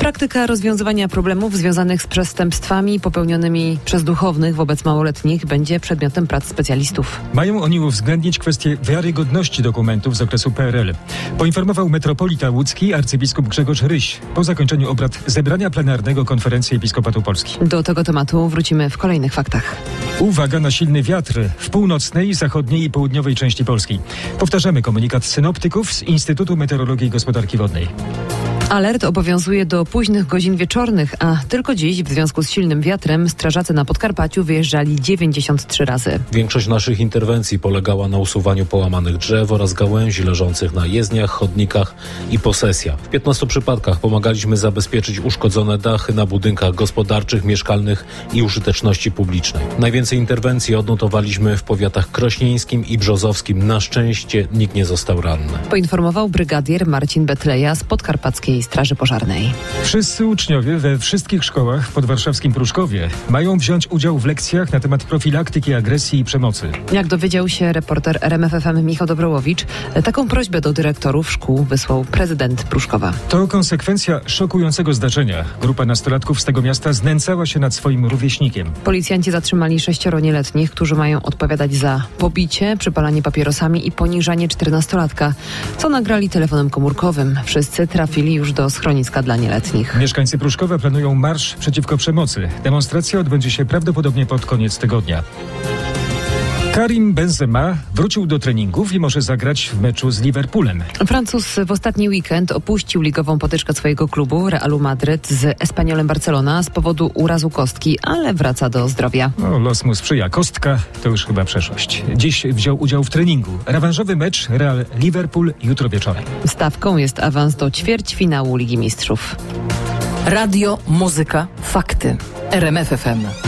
Praktyka rozwiązywania problemów związanych z przestępstwami popełnionymi przez duchownych wobec małoletnich będzie przedmiotem prac specjalistów. Mają oni uwzględnić kwestię wiarygodności dokumentów z okresu PRL. Poinformował metropolita łódzki arcybiskup Grzegorz Ryś po zakończeniu obrad zebrania plenarnego Konferencji Episkopatu Polski. Do tego tematu wrócimy w kolejnych faktach. Uwaga na silny wiatr w północnej, zachodniej i południowej części Polski. Powtarzamy komunikat synoptyków z Instytutu Meteorologii i Gospodarki Wodnej. Alert obowiązuje do późnych godzin wieczornych, a tylko dziś w związku z silnym wiatrem strażacy na Podkarpaciu wyjeżdżali 93 razy. Większość naszych interwencji polegała na usuwaniu połamanych drzew oraz gałęzi leżących na jezdniach, chodnikach i posesjach. W 15 przypadkach pomagaliśmy zabezpieczyć uszkodzone dachy na budynkach gospodarczych, mieszkalnych i użyteczności publicznej. Najwięcej interwencji odnotowaliśmy w powiatach krośnieńskim i brzozowskim. Na szczęście nikt nie został ranny. Poinformował brygadier Marcin Betleja z podkarpackiej Straży Pożarnej. Wszyscy uczniowie we wszystkich szkołach w podwarszawskim Pruszkowie mają wziąć udział w lekcjach na temat profilaktyki agresji i przemocy. Jak dowiedział się reporter RMFFM Michał Dobrołowicz, taką prośbę do dyrektorów szkół wysłał prezydent Pruszkowa. To konsekwencja szokującego zdarzenia. Grupa nastolatków z tego miasta znęcała się nad swoim rówieśnikiem. Policjanci zatrzymali sześcioro nieletnich, którzy mają odpowiadać za pobicie, przypalanie papierosami i poniżanie czternastolatka, co nagrali telefonem komórkowym. Wszyscy trafili już do schroniska dla nieletnich. Mieszkańcy Pruszkowa planują marsz przeciwko przemocy. Demonstracja odbędzie się prawdopodobnie pod koniec tygodnia. Karim Benzema wrócił do treningów i może zagrać w meczu z Liverpoolem. Francuz w ostatni weekend opuścił ligową potyczkę swojego klubu Realu Madryt z Espaniolem Barcelona z powodu urazu kostki, ale wraca do zdrowia. No, los mu sprzyja. Kostka to już chyba przeszłość. Dziś wziął udział w treningu. Rewanżowy mecz Real Liverpool jutro wieczorem. Stawką jest awans do ćwierćfinału Ligi Mistrzów. Radio, muzyka, fakty. RMFFM.